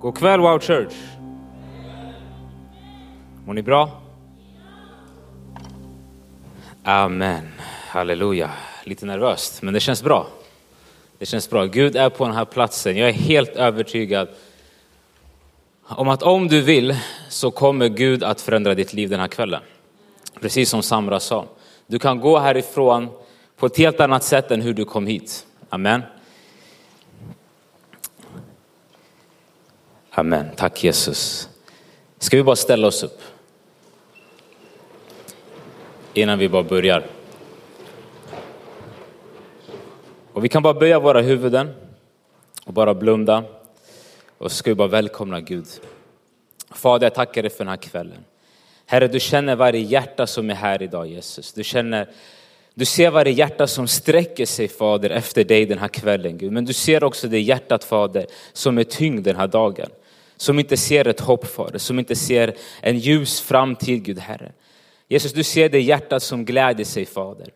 God kväll Wow Church! Mår ni bra? Amen, halleluja. Lite nervöst, men det känns bra. Det känns bra. Gud är på den här platsen. Jag är helt övertygad om att om du vill så kommer Gud att förändra ditt liv den här kvällen. Precis som Samra sa. Du kan gå härifrån på ett helt annat sätt än hur du kom hit. Amen. Amen. Tack Jesus. Ska vi bara ställa oss upp? Innan vi bara börjar. Och vi kan bara böja våra huvuden och bara blunda. Och så ska vi bara välkomna Gud. Fader, jag tackar dig för den här kvällen. Herre, du känner varje hjärta som är här idag Jesus. Du känner du ser varje hjärta som sträcker sig Fader efter dig den här kvällen Gud. Men du ser också det hjärtat Fader som är tyngd den här dagen. Som inte ser ett hopp Fader, som inte ser en ljus framtid Gud Herre. Jesus du ser det hjärtat som gläder sig Fader.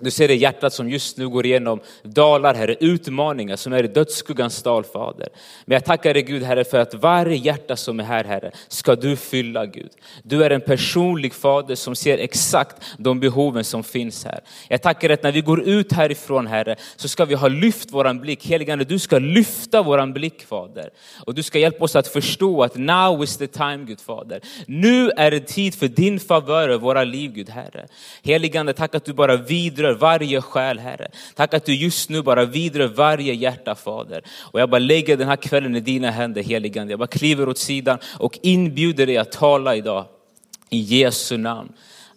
Du ser det hjärtat som just nu går igenom dalar, Herre, utmaningar som är i dödsskuggans dal, Fader. Men jag tackar dig Gud, Herre, för att varje hjärta som är här, Herre, ska du fylla, Gud. Du är en personlig Fader som ser exakt de behoven som finns här. Jag tackar dig att när vi går ut härifrån, Herre, så ska vi ha lyft våran blick. Heligande, du ska lyfta våran blick, Fader. Och du ska hjälpa oss att förstå att now is the time, Gud Fader. Nu är det tid för din favör över våra liv, Gud Herre. Heligande, tack att du bara vidrör vidrör varje själ Herre. Tack att du just nu bara vidrör varje hjärta Fader. Och jag bara lägger den här kvällen i dina händer heligande. Jag bara kliver åt sidan och inbjuder dig att tala idag. I Jesu namn.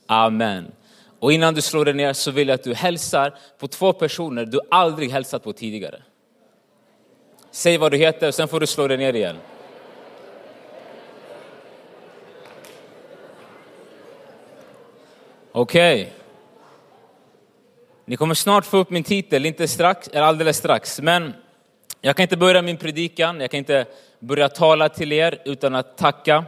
Amen. Och innan du slår dig ner så vill jag att du hälsar på två personer du aldrig hälsat på tidigare. Säg vad du heter och sen får du slå dig ner igen. Okej. Okay. Ni kommer snart få upp min titel, inte strax, eller alldeles strax. Men jag kan inte börja min predikan, jag kan inte börja tala till er utan att tacka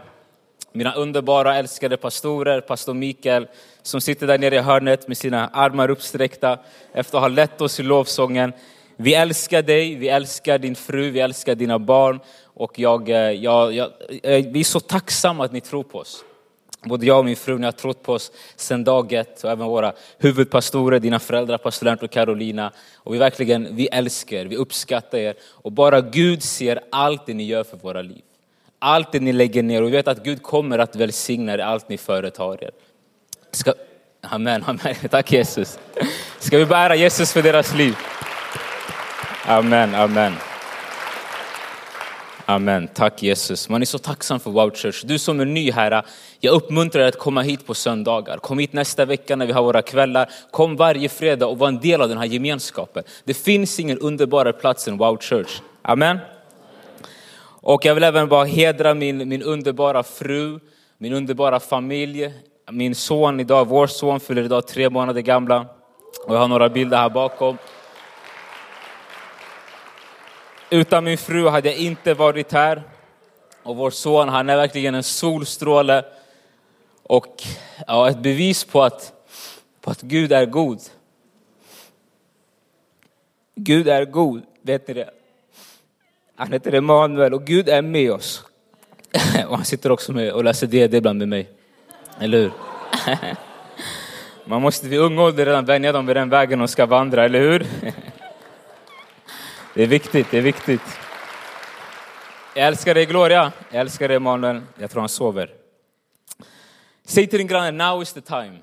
mina underbara älskade pastorer, pastor Mikael som sitter där nere i hörnet med sina armar uppsträckta efter att ha lett oss i lovsången. Vi älskar dig, vi älskar din fru, vi älskar dina barn och jag, eh, jag, jag, eh, vi är så tacksamma att ni tror på oss. Både jag och min fru ni har trott på oss sedan dag ett och även våra huvudpastorer, dina föräldrar, pastor Lennart och Carolina. Och vi verkligen, vi älskar er, vi uppskattar er. Och bara Gud ser allt det ni gör för våra liv. Allt det ni lägger ner och vi vet att Gud kommer att välsigna er, allt ni företar er. Ska, amen, amen, tack Jesus. Ska vi bära Jesus för deras liv? Amen, amen. Amen. Tack Jesus. Man är så tacksam för Wow Church. Du som är ny här, jag uppmuntrar dig att komma hit på söndagar. Kom hit nästa vecka när vi har våra kvällar. Kom varje fredag och var en del av den här gemenskapen. Det finns ingen underbarare plats än Wow Church. Amen. Och jag vill även bara hedra min, min underbara fru, min underbara familj, min son idag, vår son fyller idag tre månader gamla. Och jag har några bilder här bakom. Utan min fru hade jag inte varit här. Och vår son, han är verkligen en solstråle och ja, ett bevis på att, på att Gud är god. Gud är god, vet ni det? Han heter Emanuel och Gud är med oss. Och han sitter också med och läser DD ibland med mig. Eller hur? Man måste vid ung ålder redan vänja dem vid den vägen de ska vandra, eller hur? Det är viktigt, det är viktigt. Jag älskar dig Gloria, jag älskar dig Emanuel. Jag tror han sover. Säg till din granne, now is the time.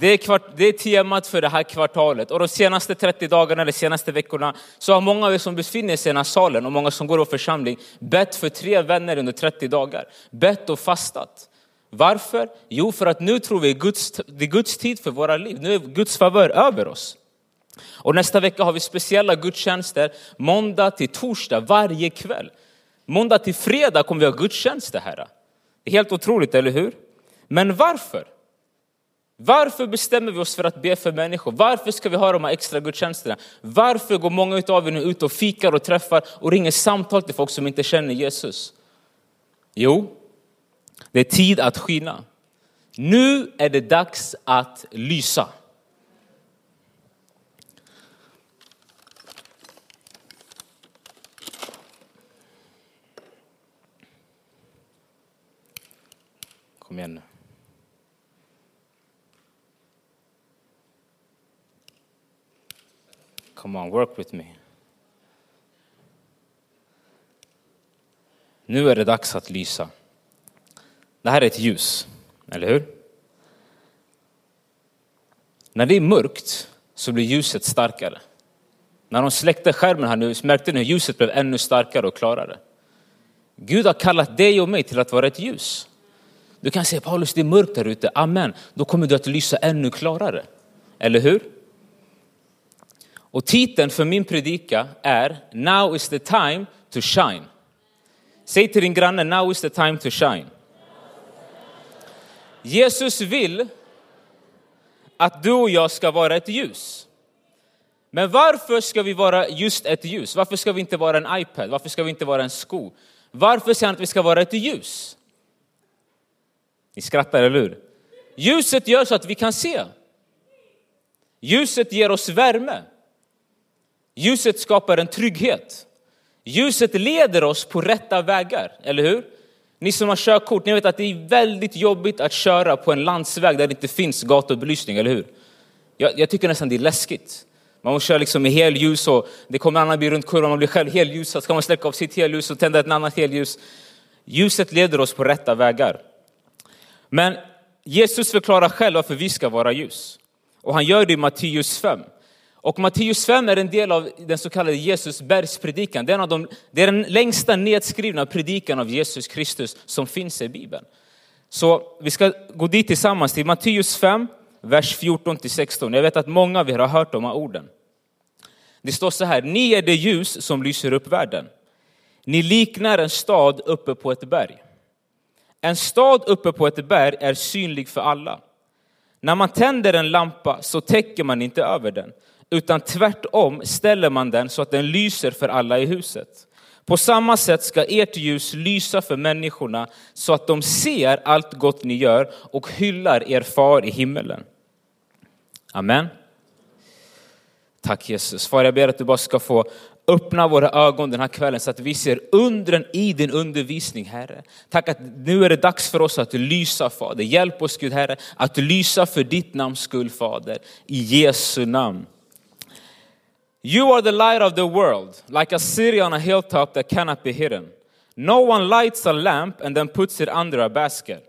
Det är, kvart, det är temat för det här kvartalet och de senaste 30 dagarna eller senaste veckorna så har många av er som befinner sig i den här salen och många som går i församling bett för tre vänner under 30 dagar. Bett och fastat. Varför? Jo, för att nu tror vi Guds, det är Guds tid för våra liv. Nu är Guds favör över oss. Och nästa vecka har vi speciella gudstjänster måndag till torsdag varje kväll. Måndag till fredag kommer vi ha gudstjänster här. Det är helt otroligt, eller hur? Men varför? Varför bestämmer vi oss för att be för människor? Varför ska vi ha de här extra gudstjänsterna? Varför går många av er nu ut och fikar och träffar och ringer samtal till folk som inte känner Jesus? Jo, det är tid att skina. Nu är det dags att lysa. Kom igen nu. Come on, work with me. Nu är det dags att lysa. Det här är ett ljus, eller hur? När det är mörkt så blir ljuset starkare. När de släckte skärmen här nu märkte ni hur ljuset blev ännu starkare och klarare. Gud har kallat dig och mig till att vara ett ljus. Du kan säga Paulus, det är mörkt där ute. Amen. Då kommer du att lysa ännu klarare. Eller hur? Och titeln för min predika är Now is the time to shine. Säg till din granne, now is the time to shine. Jesus vill att du och jag ska vara ett ljus. Men varför ska vi vara just ett ljus? Varför ska vi inte vara en iPad? Varför ska vi inte vara en sko? Varför säger han att vi ska vara ett ljus? Ni skrattar, eller hur? Ljuset gör så att vi kan se. Ljuset ger oss värme. Ljuset skapar en trygghet. Ljuset leder oss på rätta vägar, eller hur? Ni som har körkort, ni vet att det är väldigt jobbigt att köra på en landsväg där det inte finns gatubelysning, eller hur? Jag, jag tycker nästan det är läskigt. Man måste köra liksom med helljus och det kommer en annan bil runt kurvan, man blir själv helljusad. ska man släcka av sitt helljus och tända ett annat helljus. Ljuset leder oss på rätta vägar. Men Jesus förklarar själv varför vi ska vara ljus. Och han gör det i Matteus 5. Och Matteus 5 är en del av den så kallade Jesus bergspredikan. Det är, de, det är den längsta nedskrivna predikan av Jesus Kristus som finns i Bibeln. Så vi ska gå dit tillsammans till Matteus 5, vers 14 till 16. Jag vet att många av er har hört de här orden. Det står så här, ni är det ljus som lyser upp världen. Ni liknar en stad uppe på ett berg. En stad uppe på ett berg är synlig för alla. När man tänder en lampa så täcker man inte över den, utan tvärtom ställer man den så att den lyser för alla i huset. På samma sätt ska ert ljus lysa för människorna så att de ser allt gott ni gör och hyllar er far i himmelen. Amen. Tack Jesus. Far, jag ber att du bara ska få öppna våra ögon den här kvällen så att vi ser undren i din undervisning, Herre. Tack att nu är det dags för oss att lysa, Fader. Hjälp oss, Gud, Herre, att lysa för ditt namns skull, Fader. I Jesu namn. You are the light of the world, like a city on a hilltop that cannot be hidden. No one lights a lamp and then puts it under a basket.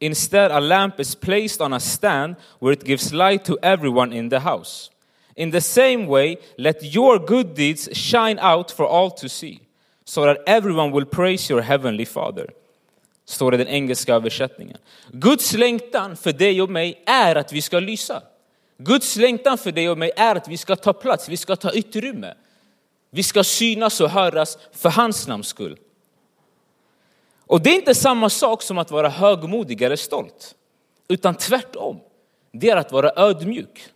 Instead, a lamp is placed on a stand where it gives light to everyone in the house. In the same way, let your good deeds shine out for all to see, so that everyone will praise your heavenly Father. Står det i den engelska översättningen. Guds längtan för dig och mig är att vi ska lysa. Guds längtan för dig och mig är att vi ska ta plats, vi ska ta utrymme. Vi ska synas och höras för hans namns skull. Och det är inte samma sak som att vara högmodig eller stolt, utan tvärtom. Det är att vara ödmjuk.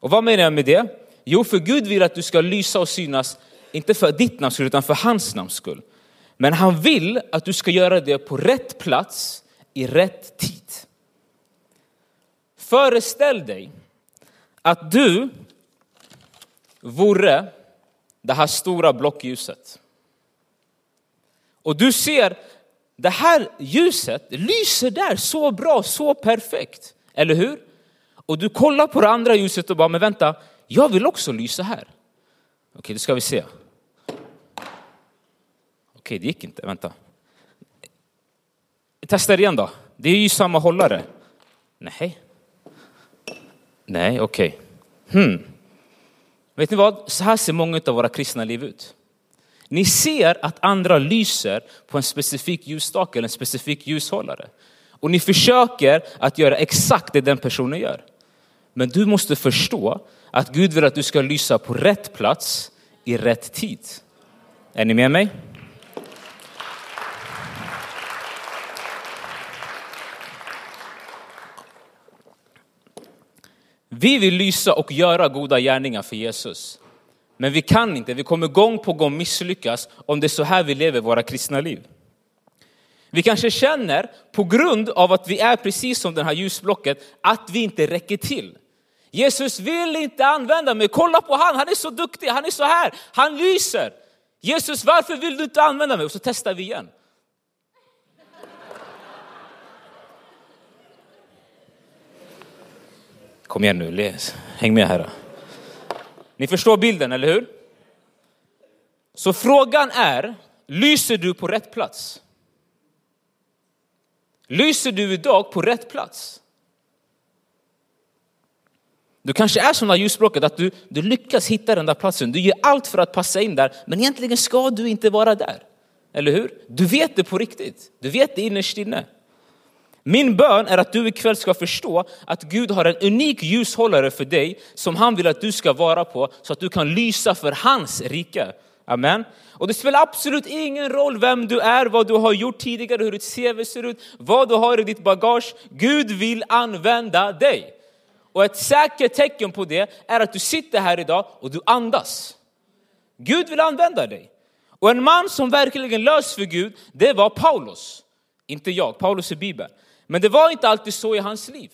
Och vad menar jag med det? Jo, för Gud vill att du ska lysa och synas, inte för ditt namns skull, utan för hans namns skull. Men han vill att du ska göra det på rätt plats, i rätt tid. Föreställ dig att du vore det här stora blockljuset. Och du ser det här ljuset lyser där så bra, så perfekt. Eller hur? Och du kollar på det andra ljuset och bara, men vänta, jag vill också lysa här. Okej, det ska vi se. Okej, det gick inte, vänta. Testa igen då. Det är ju samma hållare. Nej. Nej, okej. Hmm. Vet ni vad? Så här ser många av våra kristna liv ut. Ni ser att andra lyser på en specifik ljusstake eller en specifik ljushållare. Och ni försöker att göra exakt det den personen gör. Men du måste förstå att Gud vill att du ska lysa på rätt plats i rätt tid. Är ni med mig? Vi vill lysa och göra goda gärningar för Jesus. Men vi kan inte, vi kommer gång på gång misslyckas om det är så här vi lever våra kristna liv. Vi kanske känner, på grund av att vi är precis som det här ljusblocket, att vi inte räcker till. Jesus vill inte använda mig. Kolla på han, han är så duktig, han är så här, han lyser. Jesus, varför vill du inte använda mig? Och så testar vi igen. Kom igen nu, läs. häng med här. Ni förstår bilden, eller hur? Så frågan är, lyser du på rätt plats? Lyser du idag på rätt plats? Du kanske är som det ljusspråket, att du, du lyckas hitta den där platsen. Du gör allt för att passa in där, men egentligen ska du inte vara där. Eller hur? Du vet det på riktigt. Du vet det innerst inne. Min bön är att du ikväll ska förstå att Gud har en unik ljushållare för dig som han vill att du ska vara på så att du kan lysa för hans rike. Amen. Och det spelar absolut ingen roll vem du är, vad du har gjort tidigare, hur ditt CV ser ut, vad du har i ditt bagage. Gud vill använda dig. Och ett säkert tecken på det är att du sitter här idag och du andas. Gud vill använda dig. Och en man som verkligen lös för Gud, det var Paulus. Inte jag, Paulus i Bibeln. Men det var inte alltid så i hans liv.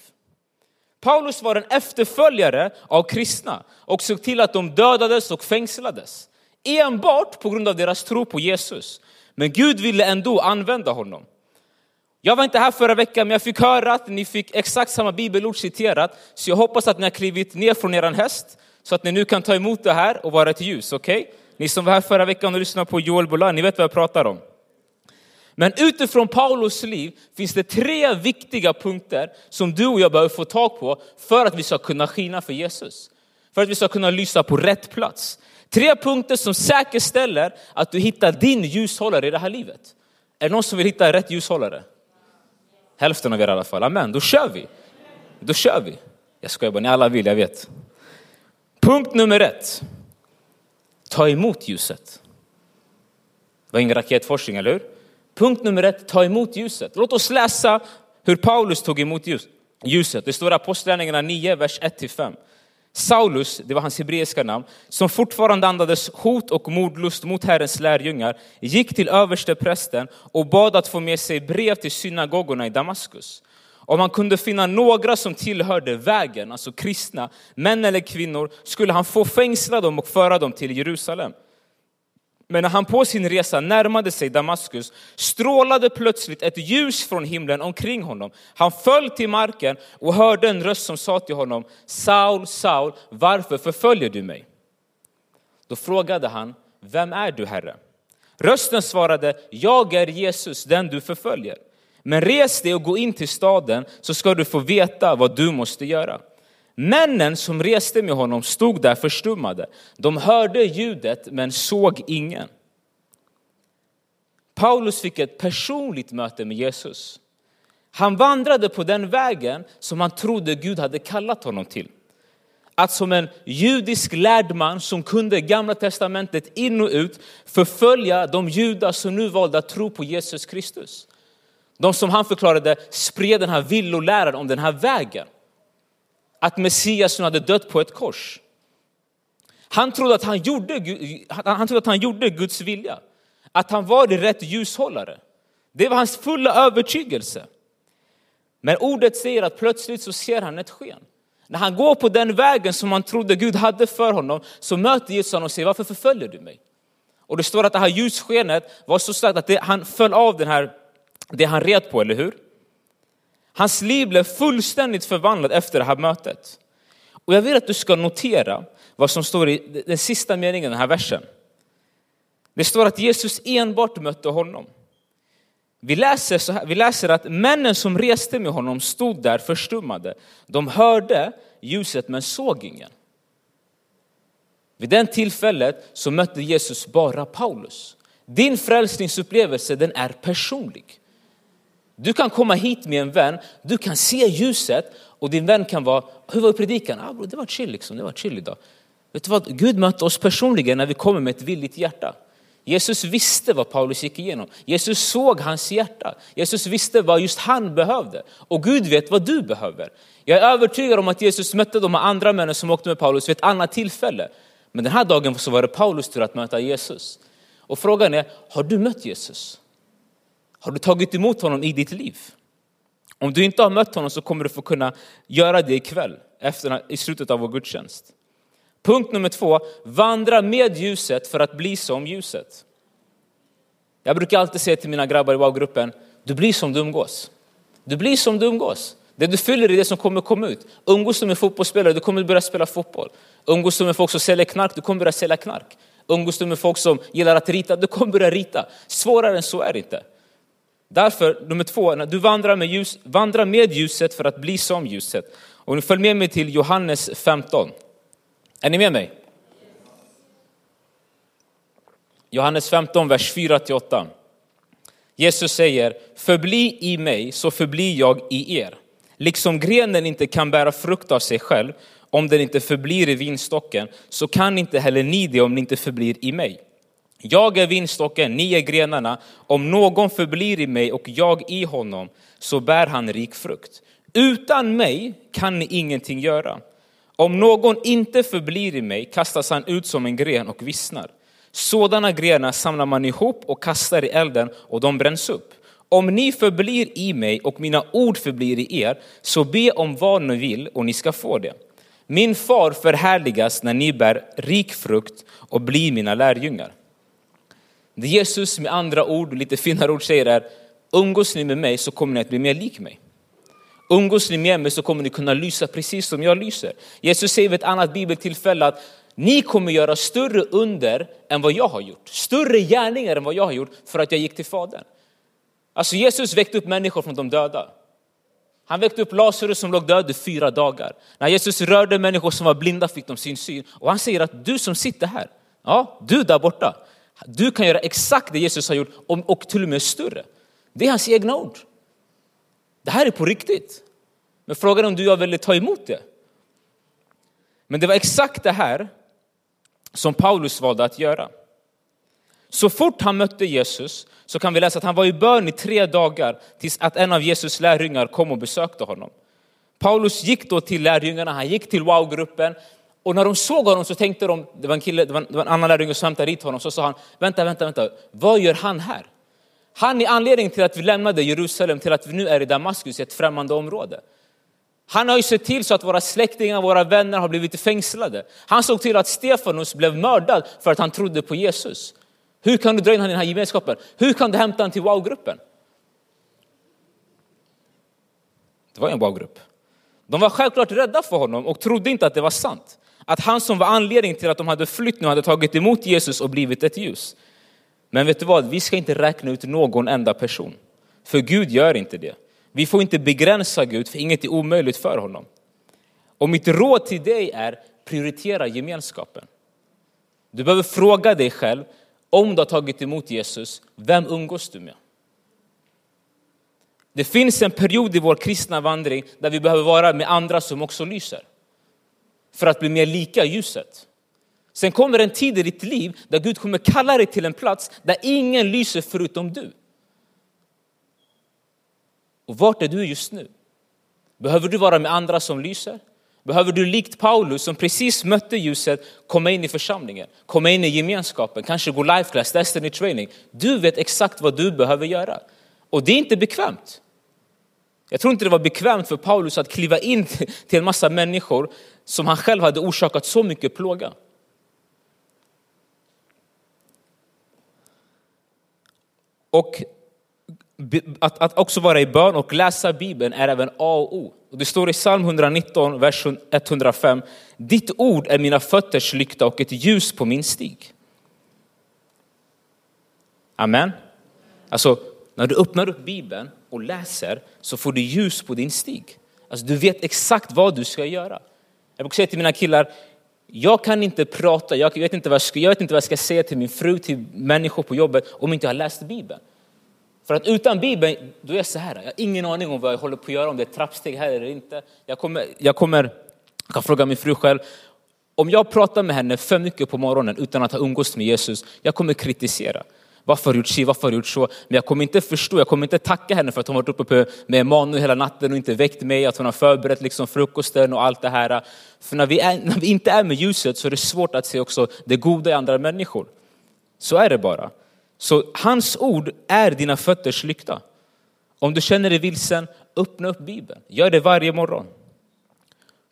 Paulus var en efterföljare av kristna och såg till att de dödades och fängslades. Enbart på grund av deras tro på Jesus. Men Gud ville ändå använda honom. Jag var inte här förra veckan, men jag fick höra att ni fick exakt samma bibelord citerat. Så jag hoppas att ni har klivit ner från er häst, så att ni nu kan ta emot det här och vara ett ljus. Okej? Okay? Ni som var här förra veckan och lyssnade på Joel Bolan, ni vet vad jag pratar om. Men utifrån Paulus liv finns det tre viktiga punkter som du och jag behöver få tag på för att vi ska kunna skina för Jesus. För att vi ska kunna lysa på rätt plats. Tre punkter som säkerställer att du hittar din ljushållare i det här livet. Är det någon som vill hitta rätt ljushållare? Hälften av er i alla fall. Amen, då kör vi. Då kör vi. Jag skojar bara, ni alla vill, jag vet. Punkt nummer ett. Ta emot ljuset. Det var ingen raketforskning, eller hur? Punkt nummer ett, ta emot ljuset. Låt oss läsa hur Paulus tog emot ljuset. Det står i Apostlagärningarna 9, vers 1-5. Saulus, det var hans hebreiska namn, som fortfarande andades hot och mordlust mot Herrens lärjungar, gick till överste prästen och bad att få med sig brev till synagogorna i Damaskus. Om han kunde finna några som tillhörde vägen, alltså kristna, män eller kvinnor, skulle han få fängsla dem och föra dem till Jerusalem. Men när han på sin resa närmade sig Damaskus strålade plötsligt ett ljus från himlen omkring honom. Han föll till marken och hörde en röst som sa till honom, Saul, Saul, varför förföljer du mig? Då frågade han, vem är du Herre? Rösten svarade, jag är Jesus, den du förföljer. Men res dig och gå in till staden så ska du få veta vad du måste göra. Männen som reste med honom stod där förstummade. De hörde ljudet men såg ingen. Paulus fick ett personligt möte med Jesus. Han vandrade på den vägen som han trodde Gud hade kallat honom till. Att som en judisk lärd man som kunde gamla testamentet in och ut förfölja de judar som nu valde att tro på Jesus Kristus. De som han förklarade spred den här villoläran om den här vägen att Messias hade dött på ett kors. Han trodde, att han, gjorde, han trodde att han gjorde Guds vilja, att han var rätt ljushållare. Det var hans fulla övertygelse. Men ordet säger att plötsligt så ser han ett sken. När han går på den vägen som han trodde Gud hade för honom så möter Jesus honom och säger varför förföljer du mig? Och det står att det här ljusskenet var så starkt att det, han föll av den här, det han red på, eller hur? Hans liv blev fullständigt förvandlat efter det här mötet. Och jag vill att du ska notera vad som står i den sista meningen i den här versen. Det står att Jesus enbart mötte honom. Vi läser, så här, vi läser att männen som reste med honom stod där förstummade. De hörde ljuset men såg ingen. Vid den tillfället så mötte Jesus bara Paulus. Din frälsningsupplevelse den är personlig. Du kan komma hit med en vän, du kan se ljuset och din vän kan vara, hur var predikan? Ah, bro, det var chill liksom, det var chill idag. Vet du vad? Gud mötte oss personligen när vi kommer med ett villigt hjärta. Jesus visste vad Paulus gick igenom. Jesus såg hans hjärta. Jesus visste vad just han behövde. Och Gud vet vad du behöver. Jag är övertygad om att Jesus mötte de andra männen som åkte med Paulus vid ett annat tillfälle. Men den här dagen så var det Paulus tur att möta Jesus. Och frågan är, har du mött Jesus? Har du tagit emot honom i ditt liv? Om du inte har mött honom så kommer du få kunna göra det ikväll, efter, i slutet av vår gudstjänst. Punkt nummer två, vandra med ljuset för att bli som ljuset. Jag brukar alltid säga till mina grabbar i wow-gruppen, du blir som du umgås. Du blir som du umgås. Det du fyller är det som kommer komma ut. Umgås du med fotbollsspelare, du kommer börja spela fotboll. Umgås du med folk som säljer knark, du kommer börja sälja knark. Umgås du med folk som gillar att rita, du kommer börja rita. Svårare än så är det inte. Därför, nummer två, när du vandrar med, ljus, vandra med ljuset för att bli som ljuset. Och nu följ med mig till Johannes 15. Är ni med mig? Johannes 15, vers 4-8. Jesus säger, förbli i mig så förblir jag i er. Liksom grenen inte kan bära frukt av sig själv om den inte förblir i vinstocken, så kan inte heller ni det om ni inte förblir i mig. Jag är vinstocken, ni är grenarna. Om någon förblir i mig och jag i honom, så bär han rik frukt. Utan mig kan ni ingenting göra. Om någon inte förblir i mig kastas han ut som en gren och vissnar. Sådana grenar samlar man ihop och kastar i elden och de bränns upp. Om ni förblir i mig och mina ord förblir i er, så be om vad ni vill och ni ska få det. Min far förhärligas när ni bär rik frukt och blir mina lärjungar. Det Jesus med andra ord, lite finare ord säger är, umgås ni med mig så kommer ni att bli mer lik mig. Umgås ni med mig så kommer ni kunna lysa precis som jag lyser. Jesus säger vid ett annat bibeltillfälle att ni kommer göra större under än vad jag har gjort. Större gärningar än vad jag har gjort för att jag gick till Fadern. Alltså Jesus väckte upp människor från de döda. Han väckte upp Lazarus som låg död i fyra dagar. När Jesus rörde människor som var blinda fick de sin syn. Och han säger att du som sitter här, ja, du där borta, du kan göra exakt det Jesus har gjort och till och med större. Det är hans egna ord. Det här är på riktigt. Men frågan är om du har velat ta emot det. Men det var exakt det här som Paulus valde att göra. Så fort han mötte Jesus så kan vi läsa att han var i bön i tre dagar tills att en av Jesus lärjungar kom och besökte honom. Paulus gick då till lärjungarna, han gick till wow-gruppen och när de såg honom så tänkte de, det var en, kille, det var en, det var en annan lärjunge som hämtade dit honom, så sa han, vänta, vänta, vänta, vad gör han här? Han är anledningen till att vi lämnade Jerusalem till att vi nu är i Damaskus, i ett främmande område. Han har ju sett till så att våra släktingar, våra vänner har blivit fängslade. Han såg till att Stefanus blev mördad för att han trodde på Jesus. Hur kan du dra in honom i den här gemenskapen? Hur kan du hämta honom till wow-gruppen? Det var en wow-grupp. De var självklart rädda för honom och trodde inte att det var sant. Att han som var anledningen till att de hade flytt nu hade tagit emot Jesus och blivit ett ljus. Men vet du vad, vi ska inte räkna ut någon enda person. För Gud gör inte det. Vi får inte begränsa Gud, för inget är omöjligt för honom. Och mitt råd till dig är, prioritera gemenskapen. Du behöver fråga dig själv, om du har tagit emot Jesus, vem umgås du med? Det finns en period i vår kristna vandring där vi behöver vara med andra som också lyser. För att bli mer lika ljuset. Sen kommer en tid i ditt liv där Gud kommer kalla dig till en plats där ingen lyser förutom du. Och vart är du just nu? Behöver du vara med andra som lyser? Behöver du likt Paulus som precis mötte ljuset komma in i församlingen, komma in i gemenskapen, kanske gå life class, destiny training. Du vet exakt vad du behöver göra. Och det är inte bekvämt. Jag tror inte det var bekvämt för Paulus att kliva in till en massa människor som han själv hade orsakat så mycket plåga. Och att, att också vara i bön och läsa Bibeln är även A och O. Och det står i psalm 119, vers 105. Ditt ord är mina fötters lykta och ett ljus på min stig. Amen. Alltså, när du öppnar upp Bibeln och läser så får du ljus på din stig. Alltså, du vet exakt vad du ska göra. Jag brukar säga till mina killar, jag kan inte prata, jag vet inte, vad jag, ska, jag vet inte vad jag ska säga till min fru, till människor på jobbet om inte jag har läst Bibeln. För att utan Bibeln, då är jag så här, jag har ingen aning om vad jag håller på att göra, om det är ett trappsteg här eller inte. Jag kommer, jag kommer, jag kan fråga min fru själv, om jag pratar med henne för mycket på morgonen utan att ha umgåtts med Jesus, jag kommer kritisera. Varför har du gjort si, varför har du gjort så? Men jag kommer inte förstå, jag kommer inte tacka henne för att hon varit uppe med Emanuel hela natten och inte väckt mig, att hon har förberett liksom frukosten och allt det här. För när vi, är, när vi inte är med ljuset så är det svårt att se också det goda i andra människor. Så är det bara. Så hans ord är dina fötters lykta. Om du känner dig vilsen, öppna upp Bibeln. Gör det varje morgon.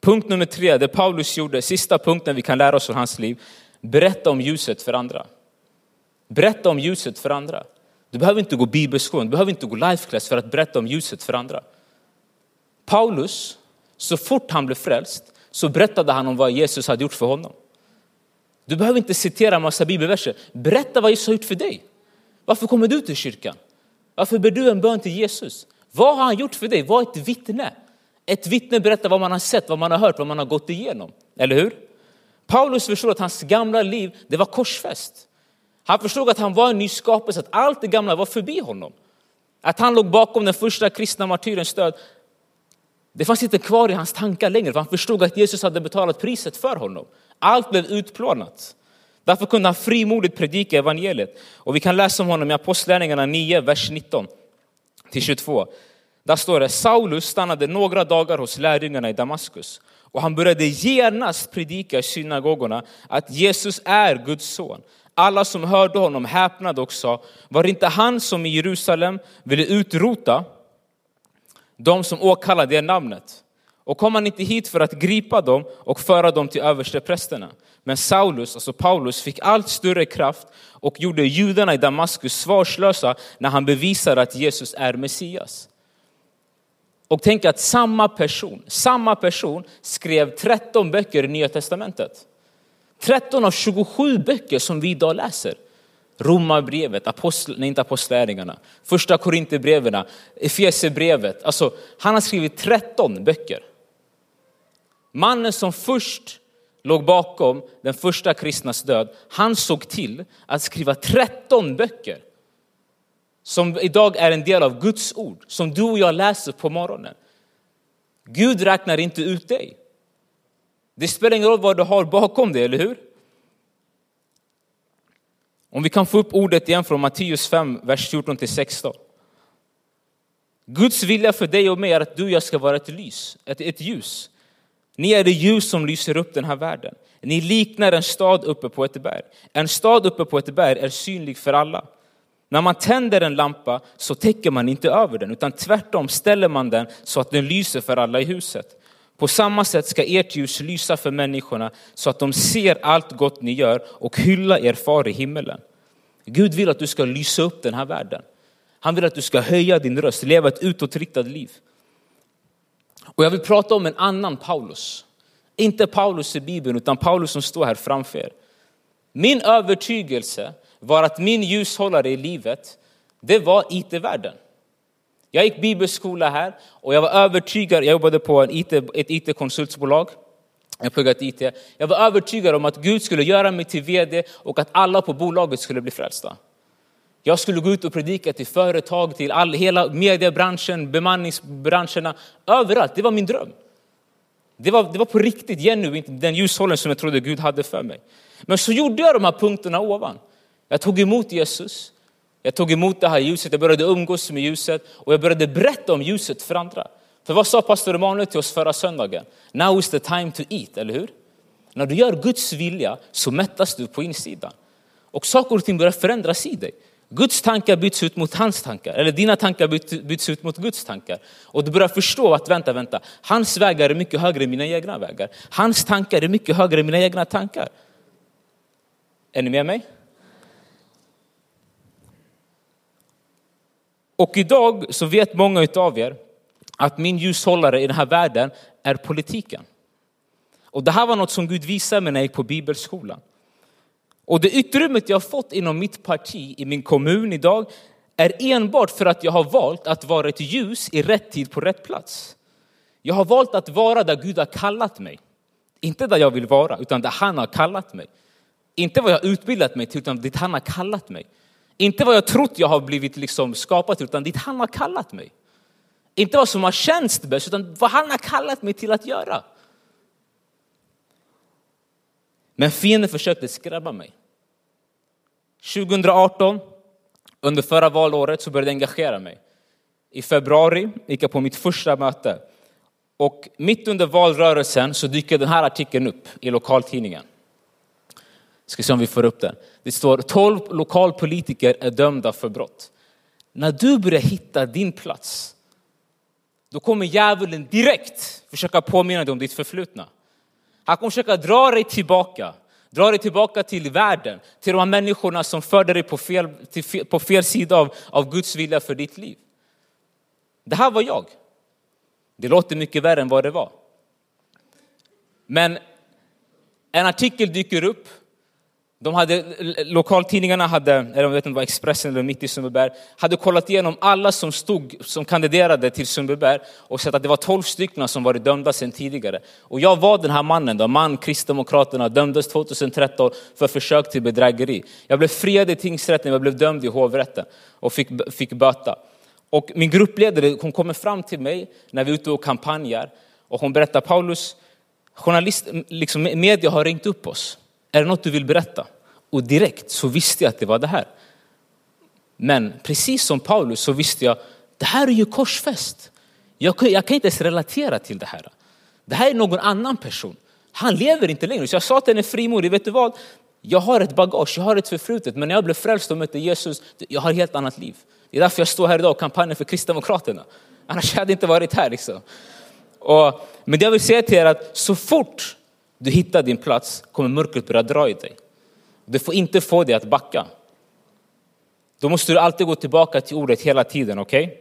Punkt nummer tre, det Paulus gjorde, sista punkten vi kan lära oss från hans liv. Berätta om ljuset för andra. Berätta om ljuset för andra. Du behöver inte gå bibelskolan, du behöver inte gå life class för att berätta om ljuset för andra. Paulus, så fort han blev frälst, så berättade han om vad Jesus hade gjort för honom. Du behöver inte citera en massa bibelverser. Berätta vad Jesus har gjort för dig. Varför kommer du till kyrkan? Varför ber du en bön till Jesus? Vad har han gjort för dig? Var ett vittne. Ett vittne berättar vad man har sett, vad man har hört, vad man har gått igenom. Eller hur? Paulus förstår att hans gamla liv, det var korsfäst. Han förstod att han var en ny skapelse, att allt det gamla var förbi honom. Att han låg bakom den första kristna martyrens död, det fanns inte kvar i hans tankar längre, för han förstod att Jesus hade betalat priset för honom. Allt blev utplånat. Därför kunde han frimodigt predika evangeliet. Och vi kan läsa om honom i Apostlagärningarna 9, vers 19 till 22. Där står det, Saulus stannade några dagar hos lärjungarna i Damaskus och han började genast predika i synagogorna att Jesus är Guds son. Alla som hörde honom häpnade och sa, var det inte han som i Jerusalem ville utrota de som åkallade det namnet? Och kom han inte hit för att gripa dem och föra dem till översteprästerna? Men Saulus, alltså Paulus, fick allt större kraft och gjorde judarna i Damaskus svarslösa när han bevisade att Jesus är Messias. Och tänk att samma person, samma person skrev 13 böcker i Nya Testamentet. 13 av 27 böcker som vi idag läser. Romarbrevet, apostel, nej inte apostlärningarna, första Korinthierbreven, Efesierbrevet. Alltså, han har skrivit 13 böcker. Mannen som först låg bakom den första kristnas död, han såg till att skriva 13 böcker som idag är en del av Guds ord, som du och jag läser på morgonen. Gud räknar inte ut dig. Det spelar ingen roll vad du har bakom dig, eller hur? Om vi kan få upp ordet igen från Matteus 5, vers 14 till 16. Guds vilja för dig och mig är att du och jag ska vara ett lys, ett, ett ljus. Ni är det ljus som lyser upp den här världen. Ni liknar en stad uppe på ett berg. En stad uppe på ett berg är synlig för alla. När man tänder en lampa så täcker man inte över den, utan tvärtom ställer man den så att den lyser för alla i huset. På samma sätt ska ert ljus lysa för människorna så att de ser allt gott ni gör och hylla er far i himmelen. Gud vill att du ska lysa upp den här världen. Han vill att du ska höja din röst, leva ett utåtriktat liv. Och jag vill prata om en annan Paulus. Inte Paulus i Bibeln, utan Paulus som står här framför er. Min övertygelse var att min ljushållare i livet, det var IT-världen. Jag gick bibelskola här och jag var övertygad, jag jobbade på en IT, ett IT-konsultbolag. Jag pluggade IT. Jag var övertygad om att Gud skulle göra mig till vd och att alla på bolaget skulle bli frälsta. Jag skulle gå ut och predika till företag, till all, hela mediebranschen, bemanningsbranscherna, överallt. Det var min dröm. Det var, det var på riktigt, genuint, den ljushållen som jag trodde Gud hade för mig. Men så gjorde jag de här punkterna ovan. Jag tog emot Jesus, jag tog emot det här ljuset, jag började umgås med ljuset och jag började berätta om ljuset för andra. För vad sa pastor Emanuel till oss förra söndagen? Now is the time to eat, eller hur? När du gör Guds vilja så mättas du på insidan. Och saker och ting börjar förändras i dig. Guds tankar byts ut mot hans tankar, eller dina tankar byts ut mot Guds tankar. Och du börjar förstå att vänta, vänta, hans vägar är mycket högre än mina egna vägar. Hans tankar är mycket högre än mina egna tankar. Är ni med mig? Och idag så vet många av er att min ljushållare i den här världen är politiken. Och det här var något som Gud visade mig när jag gick på bibelskolan. Och det utrymmet jag har fått inom mitt parti, i min kommun idag, är enbart för att jag har valt att vara ett ljus i rätt tid på rätt plats. Jag har valt att vara där Gud har kallat mig. Inte där jag vill vara, utan där han har kallat mig. Inte vad jag har utbildat mig till, utan dit han har kallat mig. Inte vad jag trott jag har blivit liksom till, utan dit han har kallat mig. Inte vad som har känts bäst, utan vad han har kallat mig till att göra. Men fienden försökte skrämma mig. 2018, under förra valåret, så började jag engagera mig. I februari gick jag på mitt första möte. Och mitt under valrörelsen så dyker den här artikeln upp i lokaltidningen. Ska se om vi får upp den. Det står 12 lokalpolitiker är dömda för brott. När du börjar hitta din plats, då kommer djävulen direkt försöka påminna dig om ditt förflutna. Han kommer försöka dra dig tillbaka, dra dig tillbaka till världen, till de här människorna som förde dig på fel, till, på fel sida av, av Guds vilja för ditt liv. Det här var jag. Det låter mycket värre än vad det var. Men en artikel dyker upp. De hade, lokaltidningarna hade, eller jag vet inte Expressen eller Mitt i Sundbyberg, hade kollat igenom alla som stod, som kandiderade till Sundbyberg och sett att det var 12 stycken som varit dömda sedan tidigare. Och jag var den här mannen då, man Kristdemokraterna, dömdes 2013 för försök till bedrägeri. Jag blev friad i tingsrätten, jag blev dömd i hovrätten och fick, fick böta. Och min gruppledare hon kommer fram till mig när vi är ute och kampanjar och hon berättar Paulus, journalist, liksom media har ringt upp oss. Är det något du vill berätta? Och direkt så visste jag att det var det här. Men precis som Paulus så visste jag, det här är ju korsfäst. Jag kan, jag kan inte ens relatera till det här. Det här är någon annan person. Han lever inte längre. Så jag sa till henne frimodigt, vet du vad? Jag har ett bagage, jag har ett förflutet, men när jag blev frälst och mötte Jesus, jag har ett helt annat liv. Det är därför jag står här idag och kampanjar för Kristdemokraterna. Annars hade jag inte varit här. Liksom. Och, men det jag vill säga till er är att så fort du hittar din plats kommer mörkret börja dra i dig. Du får inte få dig att backa. Då måste du alltid gå tillbaka till ordet hela tiden, okej? Okay?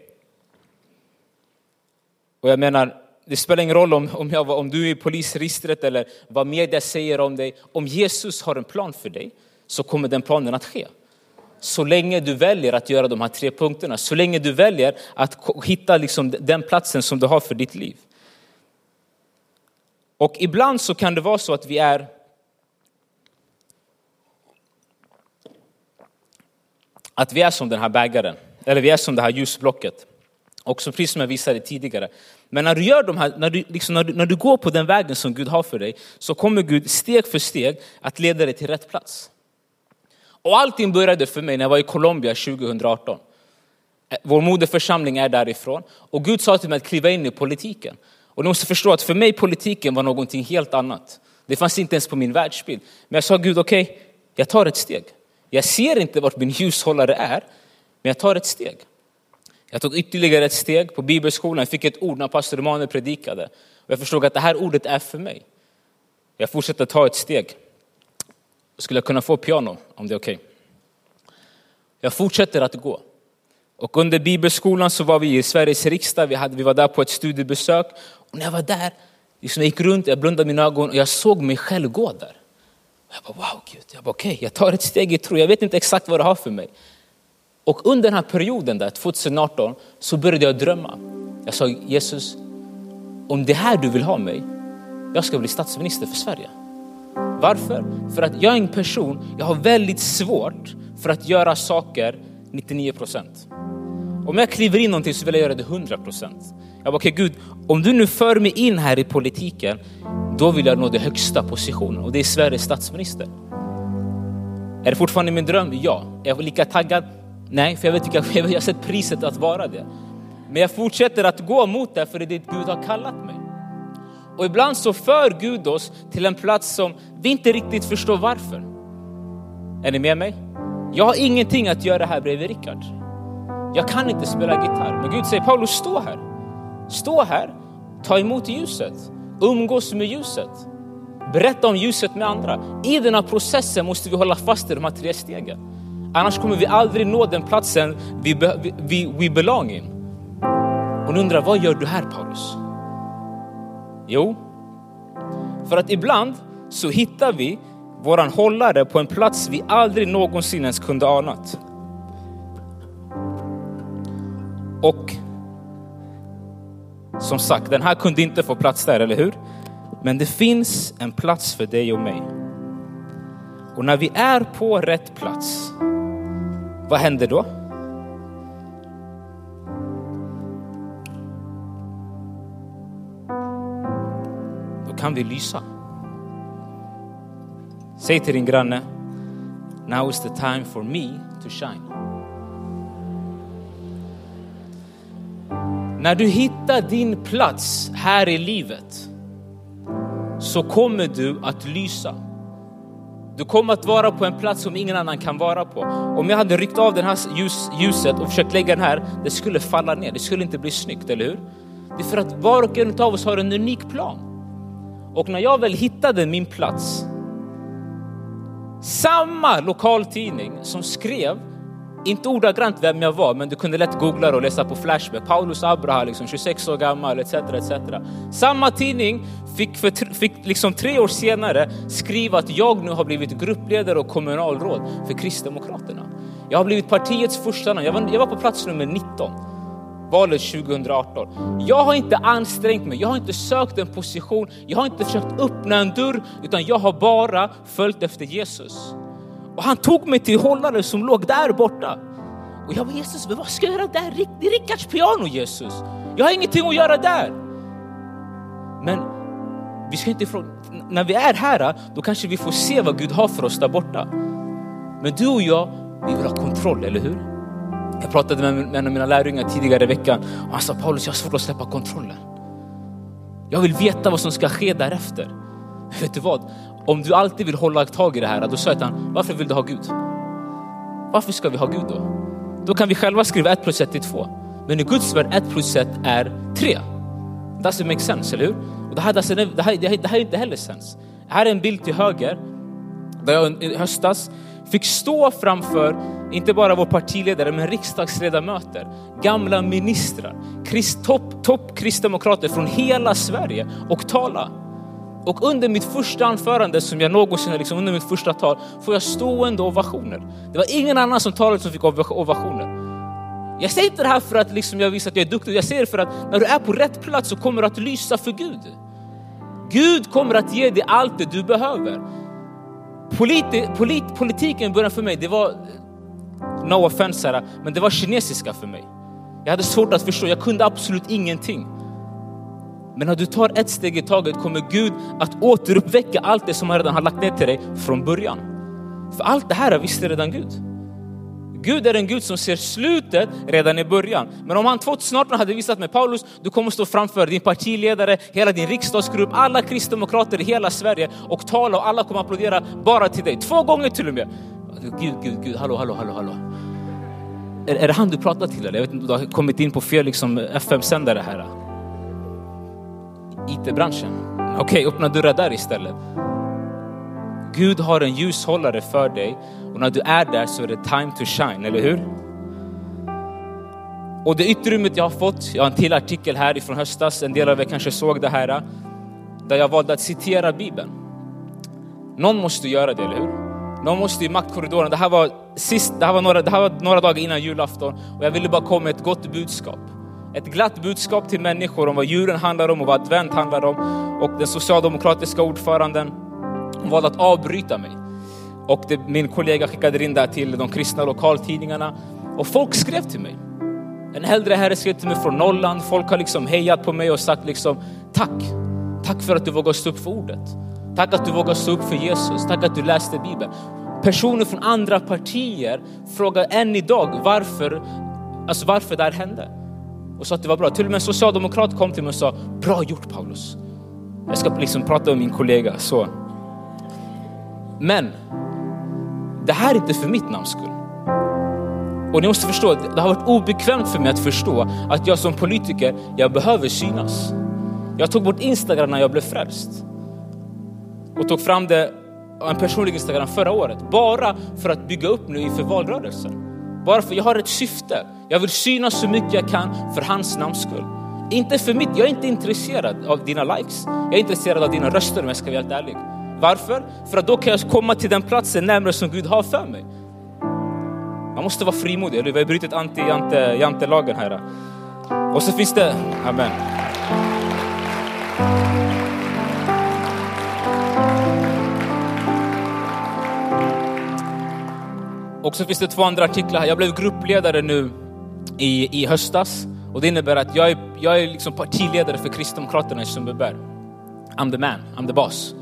Och jag menar, det spelar ingen roll om, om, jag, om du är i polisregistret eller vad media säger om dig. Om Jesus har en plan för dig så kommer den planen att ske så länge du väljer att göra de här tre punkterna, så länge du väljer att hitta liksom den platsen som du har för ditt liv. Och ibland så kan det vara så att vi är att vi är som den här bägaren, eller vi är som det här ljusblocket. Och som precis som jag visade tidigare. Men när du, gör de här, när, du, liksom, när, du, när du går på den vägen som Gud har för dig så kommer Gud steg för steg att leda dig till rätt plats. Och allting började för mig när jag var i Colombia 2018. Eh, vår moderförsamling är därifrån och Gud sa till mig att kliva in i politiken. Och ni måste förstå att för mig politiken var någonting helt annat. Det fanns inte ens på min världsbild. Men jag sa Gud, okej, okay, jag tar ett steg. Jag ser inte vart min ljushållare är, men jag tar ett steg. Jag tog ytterligare ett steg på bibelskolan, jag fick ett ord när pastor Emanuel predikade. Och jag förstod att det här ordet är för mig. Jag fortsätter ta ett steg. Skulle jag kunna få piano om det är okej? Okay? Jag fortsätter att gå. Och under bibelskolan så var vi i Sveriges riksdag, vi, hade, vi var där på ett studiebesök. Och när jag var där, liksom jag gick runt, jag blundade mina ögon och jag såg mig själv gå där. jag bara wow Gud, jag bara okej, okay, jag tar ett steg i tro, jag vet inte exakt vad det har för mig. Och under den här perioden där, 2018, så började jag drömma. Jag sa Jesus, om det här du vill ha mig, jag ska bli statsminister för Sverige. Varför? För att jag är en person, jag har väldigt svårt för att göra saker 99 procent. Om jag kliver in någonting så vill jag göra det 100 procent. Jag bara, okej okay, Gud, om du nu för mig in här i politiken, då vill jag nå den högsta positionen och det är Sveriges statsminister. Är det fortfarande min dröm? Ja. Är jag lika taggad? Nej, för jag vet vilka, jag har sett priset att vara det. Men jag fortsätter att gå mot det för det är det Gud har kallat mig. Och ibland så för Gud oss till en plats som vi inte riktigt förstår varför. Är ni med mig? Jag har ingenting att göra här bredvid Rickard. Jag kan inte spela gitarr. Men Gud säger Paulus, stå här. Stå här, ta emot ljuset, umgås med ljuset. Berätta om ljuset med andra. I den här processen måste vi hålla fast i de här tre stegen. Annars kommer vi aldrig nå den platsen vi, vi, we belong in. Och undrar, vad gör du här Paulus? Jo, för att ibland så hittar vi våran hållare på en plats vi aldrig någonsin ens kunde anat. Och som sagt, den här kunde inte få plats där, eller hur? Men det finns en plats för dig och mig. Och när vi är på rätt plats, vad händer då? Då kan vi lysa. Säg till din granne, now is the time for me to shine. När du hittar din plats här i livet så kommer du att lysa. Du kommer att vara på en plats som ingen annan kan vara på. Om jag hade ryckt av det här ljus, ljuset och försökt lägga den här, det skulle falla ner. Det skulle inte bli snyggt, eller hur? Det är för att var och en av oss har en unik plan. Och när jag väl hittade min plats, samma lokaltidning som skrev inte ordagrant vem jag var, men du kunde lätt googla och läsa på Flashback. Paulus Abraham, liksom 26 år gammal, etc. etc. Samma tidning fick, för, fick liksom tre år senare skriva att jag nu har blivit gruppledare och kommunalråd för Kristdemokraterna. Jag har blivit partiets första namn. Jag var, jag var på plats nummer 19 valet 2018. Jag har inte ansträngt mig, jag har inte sökt en position, jag har inte försökt öppna en dörr, utan jag har bara följt efter Jesus. Och han tog mig till hållaren som låg där borta. Och jag var Jesus, men vad ska jag göra där? Det är Rickards piano Jesus. Jag har ingenting att göra där. Men vi ska inte ifrån, när vi är här, då kanske vi får se vad Gud har för oss där borta. Men du och jag, vi vill ha kontroll, eller hur? Jag pratade med en av mina lärjungar tidigare i veckan och han sa Paulus, jag har svårt att släppa kontrollen. Jag vill veta vad som ska ske därefter. Vet du vad? Om du alltid vill hålla tag i det här, då sa han, varför vill du ha Gud? Varför ska vi ha Gud då? Då kan vi själva skriva 1 plus 1 till 2. Men i Guds värld 1 plus 1 är 3. Doesn't make sense, eller hur? Och det här, det här, det här, det här är inte heller sens. Här är en bild till höger, där jag i höstas fick stå framför, inte bara vår partiledare, men riksdagsledamöter, gamla ministrar, topp top kristdemokrater från hela Sverige och tala. Och under mitt första anförande som jag någonsin, liksom under mitt första tal, får jag stående ovationer. Det var ingen annan som talade som fick ovationer. Jag säger inte det här för att liksom jag visar att jag är duktig, jag säger det för att när du är på rätt plats så kommer du att lysa för Gud. Gud kommer att ge dig allt det du behöver. Politi, polit, politiken började för mig, det var, no offense här, men det var kinesiska för mig. Jag hade svårt att förstå, jag kunde absolut ingenting. Men när du tar ett steg i taget kommer Gud att återuppväcka allt det som han redan har lagt ner till dig från början. För allt det här visste redan Gud. Gud är en Gud som ser slutet redan i början. Men om han 2018 hade visat mig, Paulus, du kommer stå framför din partiledare, hela din riksdagsgrupp, alla kristdemokrater i hela Sverige och tala och alla kommer applådera bara till dig. Två gånger till och med. Gud, Gud, Gud, hallå, hallå, hallå, hallå. Är, är det han du pratar till eller? Jag vet inte, du har kommit in på fel liksom, FM-sändare här. IT-branschen. Okej, okay, öppna dörrar där istället. Gud har en ljushållare för dig och när du är där så är det time to shine, eller hur? Och det utrymmet jag har fått, jag har en till artikel här ifrån höstas, en del av er kanske såg det här, där jag valde att citera Bibeln. Någon måste göra det, eller hur? Någon måste i maktkorridoren, det här var, sist, det här var, några, det här var några dagar innan julafton och jag ville bara komma med ett gott budskap. Ett glatt budskap till människor om vad djuren handlar om och vad advent handlar om. Och den socialdemokratiska ordföranden valde att avbryta mig. Och det, min kollega skickade in det till de kristna lokaltidningarna och folk skrev till mig. En äldre herre skrev till mig från Norrland. Folk har liksom hejat på mig och sagt liksom tack. Tack för att du vågar stå upp för ordet. Tack att du vågar stå upp för Jesus. Tack att du läste Bibeln. Personer från andra partier frågar än idag varför, alltså varför det här hände. Och sa att det var bra. Till och med en socialdemokrat kom till mig och sa, bra gjort Paulus. Jag ska liksom prata med min kollega. Så. Men det här är inte för mitt namns skull. Och ni måste förstå, det har varit obekvämt för mig att förstå att jag som politiker, jag behöver synas. Jag tog bort Instagram när jag blev frälst. Och tog fram det, en personlig Instagram förra året. Bara för att bygga upp nu inför valrörelsen. Bara för jag har ett syfte. Jag vill synas så mycket jag kan för hans namns skull. Inte för mitt, jag är inte intresserad av dina likes. Jag är intresserad av dina röster om jag ska vara helt ärlig. Varför? För att då kan jag komma till den platsen närmare som Gud har för mig. Man måste vara frimodig, eller Vi har brutit anti-jante-lagen här. Och så finns det, amen. Och så finns det två andra artiklar här. Jag blev gruppledare nu i, i höstas och det innebär att jag är, jag är liksom partiledare för Kristdemokraterna i Sundbyberg. I'm the man, I'm the boss.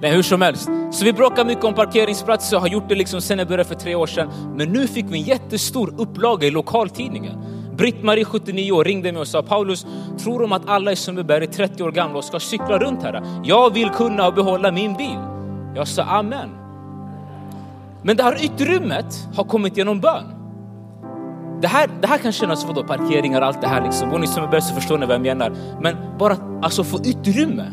Men hur som helst. Så vi bråkar mycket om parkeringsplatser och har gjort det liksom sen jag började för tre år sedan. Men nu fick vi en jättestor upplaga i lokaltidningen. Britt-Marie, 79 år, ringde mig och sa Paulus, tror de att alla i Sundbyberg är 30 år gamla och ska cykla runt här? Jag vill kunna behålla min bil. Jag sa amen. Men det här utrymmet har kommit genom bön. Det här, det här kan kännas som parkeringar och allt det här liksom. Och ni som är bäst förstår ni vad jag menar. Men bara alltså få utrymme.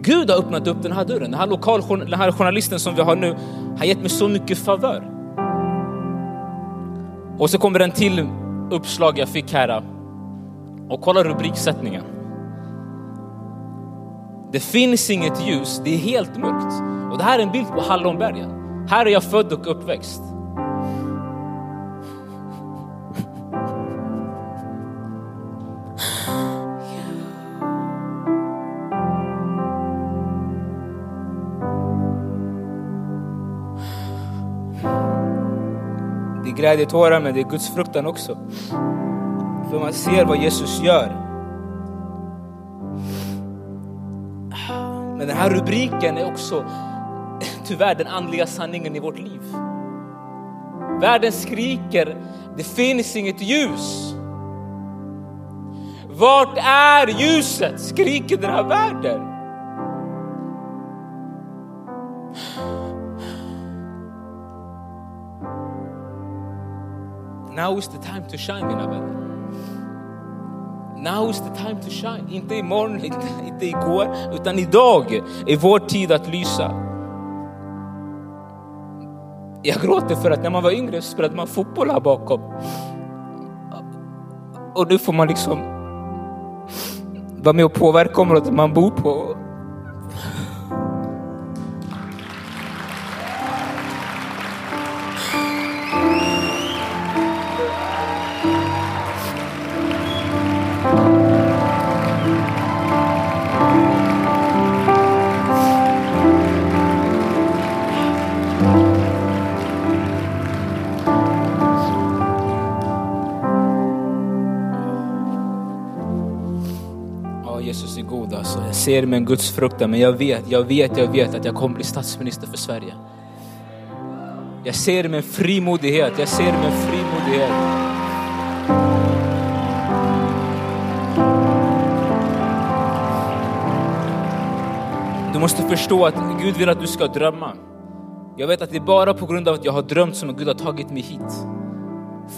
Gud har öppnat upp den här dörren. Den här, lokal, den här journalisten som vi har nu har gett mig så mycket favör. Och så kommer en till uppslag jag fick här. Och kolla rubriksättningen. Det finns inget ljus, det är helt mörkt. Och det här är en bild på Hallonbergen. Här är jag född och uppväxt. Det är glädjetårar men det är Guds fruktan också. För man ser vad Jesus gör. Men den här rubriken är också tyvärr den andliga sanningen i vårt liv. Världen skriker, det finns inget ljus. Vart är ljuset? Skriker den här världen. Now is the time to shine mina vänner. Now is the time to shine. Inte imorgon, inte, inte igår, utan idag är vår tid att lysa. Jag gråter för att när man var yngre så spelade man fotboll här bakom. Och nu får man liksom vara med och påverka området man bor på. Jag ser med en Guds fruktan, men jag vet, jag vet, jag vet att jag kommer bli statsminister för Sverige. Jag ser det med en frimodighet, jag ser det med en frimodighet. Du måste förstå att Gud vill att du ska drömma. Jag vet att det är bara på grund av att jag har drömt som Gud har tagit mig hit.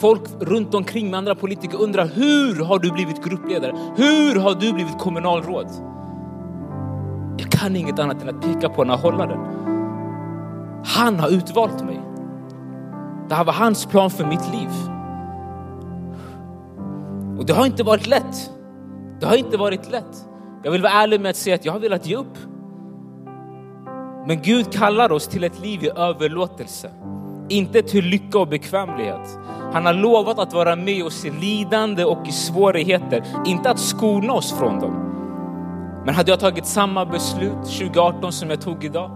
Folk runt omkring med andra politiker undrar hur har du blivit gruppledare? Hur har du blivit kommunalråd? Jag kan inget annat än att peka på den och hålla den. Han har utvalt mig. Det här var hans plan för mitt liv. Och det har inte varit lätt. Det har inte varit lätt. Jag vill vara ärlig med att säga att jag har velat ge upp. Men Gud kallar oss till ett liv i överlåtelse. Inte till lycka och bekvämlighet. Han har lovat att vara med oss i lidande och i svårigheter, inte att skona oss från dem. Men hade jag tagit samma beslut 2018 som jag tog idag?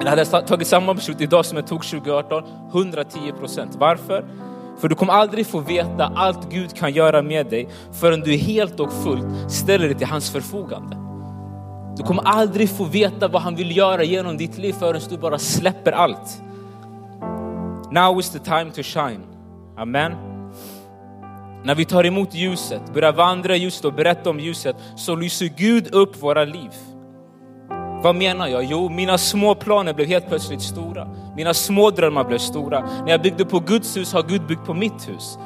Eller hade jag tagit samma beslut idag som jag tog 2018? 110 procent. Varför? För du kommer aldrig få veta allt Gud kan göra med dig förrän du helt och fullt ställer dig till hans förfogande. Du kommer aldrig få veta vad han vill göra genom ditt liv förrän du bara släpper allt. Now is the time to shine. Amen. När vi tar emot ljuset, börjar vandra i ljuset och berätta om ljuset så lyser Gud upp våra liv. Vad menar jag? Jo, mina små planer blev helt plötsligt stora. Mina små drömmar blev stora. När jag byggde på Guds hus har Gud byggt på mitt hus.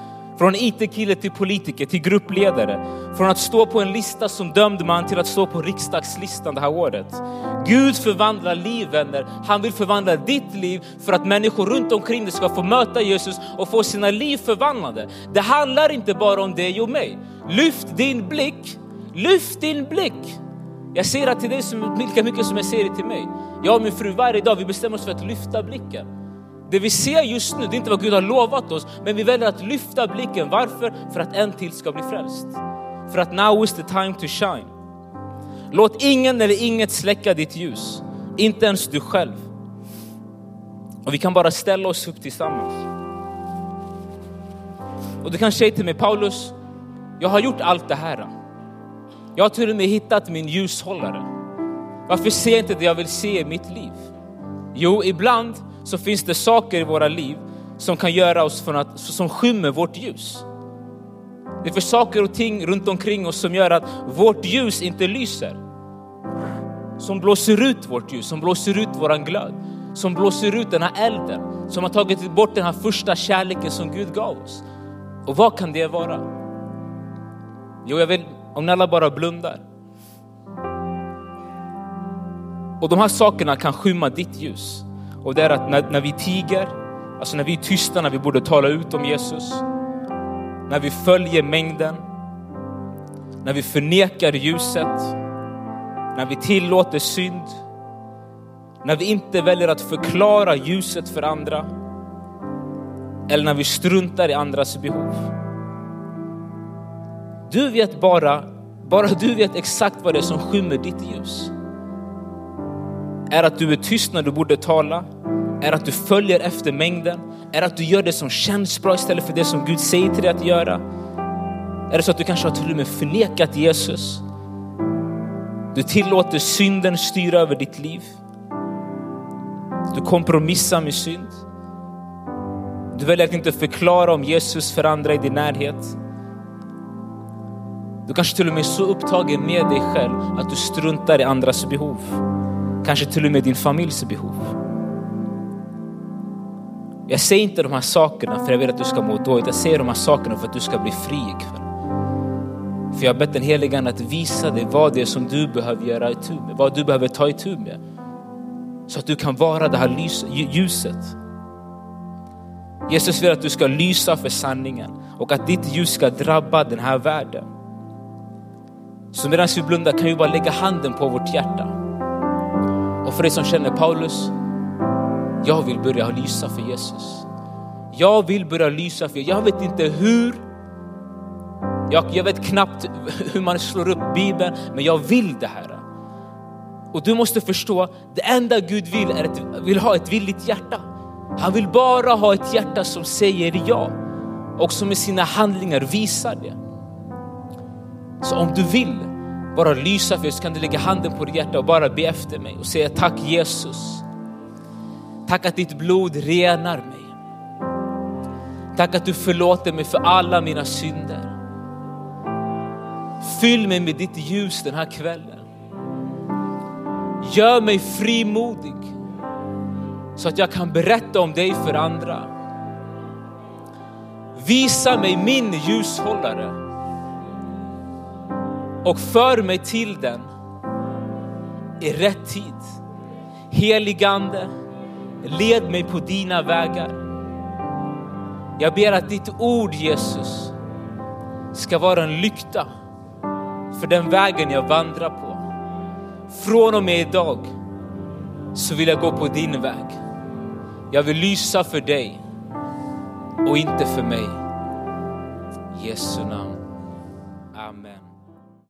Från IT-kille till politiker, till gruppledare. Från att stå på en lista som dömd man till att stå på riksdagslistan det här året. Gud förvandlar liv vänner. Han vill förvandla ditt liv för att människor runt omkring dig ska få möta Jesus och få sina liv förvandlade. Det handlar inte bara om dig och mig. Lyft din blick, lyft din blick. Jag ser det till dig som, lika mycket som jag ser det till mig. Jag och min fru varje dag, vi bestämmer oss för att lyfta blicken. Det vi ser just nu, det är inte vad Gud har lovat oss, men vi väljer att lyfta blicken. Varför? För att en till ska bli frälst. För att now is the time to shine. Låt ingen eller inget släcka ditt ljus, inte ens du själv. Och vi kan bara ställa oss upp tillsammans. Och du kan säga till mig, Paulus, jag har gjort allt det här. Jag har till och med hittat min ljushållare. Varför ser jag inte det jag vill se i mitt liv? Jo, ibland så finns det saker i våra liv som kan göra oss från att, som skymmer vårt ljus. Det är för saker och ting runt omkring oss som gör att vårt ljus inte lyser. Som blåser ut vårt ljus, som blåser ut våran glöd, som blåser ut den här elden, som har tagit bort den här första kärleken som Gud gav oss. Och vad kan det vara? Jo, jag vill, om ni alla bara blundar. Och de här sakerna kan skymma ditt ljus. Och det är att när, när vi tiger, Alltså när vi är tysta, när vi borde tala ut om Jesus. När vi följer mängden. När vi förnekar ljuset. När vi tillåter synd. När vi inte väljer att förklara ljuset för andra. Eller när vi struntar i andras behov. Du vet bara, bara du vet exakt vad det är som skymmer ditt ljus. Är att du är tyst när du borde tala? Är att du följer efter mängden? Är att du gör det som känns bra istället för det som Gud säger till dig att göra? Är det så att du kanske har till och med förnekat Jesus? Du tillåter synden styra över ditt liv. Du kompromissar med synd. Du väljer att inte förklara om Jesus för andra i din närhet. Du kanske till och med är så upptagen med dig själv att du struntar i andras behov. Kanske till och med din familjs behov. Jag säger inte de här sakerna för jag vill att du ska må dåligt. Jag säger de här sakerna för att du ska bli fri ikväll. För jag har bett den helige Ande att visa dig vad det är som du behöver göra itu med, vad du behöver ta itu med. Så att du kan vara det här ljuset. Jesus vill att du ska lysa för sanningen och att ditt ljus ska drabba den här världen. Så medan vi blundar kan vi bara lägga handen på vårt hjärta. Och för dig som känner Paulus, jag vill börja lysa för Jesus. Jag vill börja lysa för Jesus. Jag vet inte hur. Jag, jag vet knappt hur man slår upp Bibeln, men jag vill det här. Och du måste förstå, det enda Gud vill är ett, vill ha ett villigt hjärta. Han vill bara ha ett hjärta som säger ja och som med sina handlingar visar det. Så om du vill bara lysa för så kan du lägga handen på ditt hjärta och bara be efter mig och säga tack Jesus. Tack att ditt blod renar mig. Tack att du förlåter mig för alla mina synder. Fyll mig med ditt ljus den här kvällen. Gör mig frimodig så att jag kan berätta om dig för andra. Visa mig min ljushållare och för mig till den i rätt tid. Heligande, led mig på dina vägar. Jag ber att ditt ord Jesus ska vara en lykta för den vägen jag vandrar på. Från och med idag så vill jag gå på din väg. Jag vill lysa för dig och inte för mig. Jesu namn.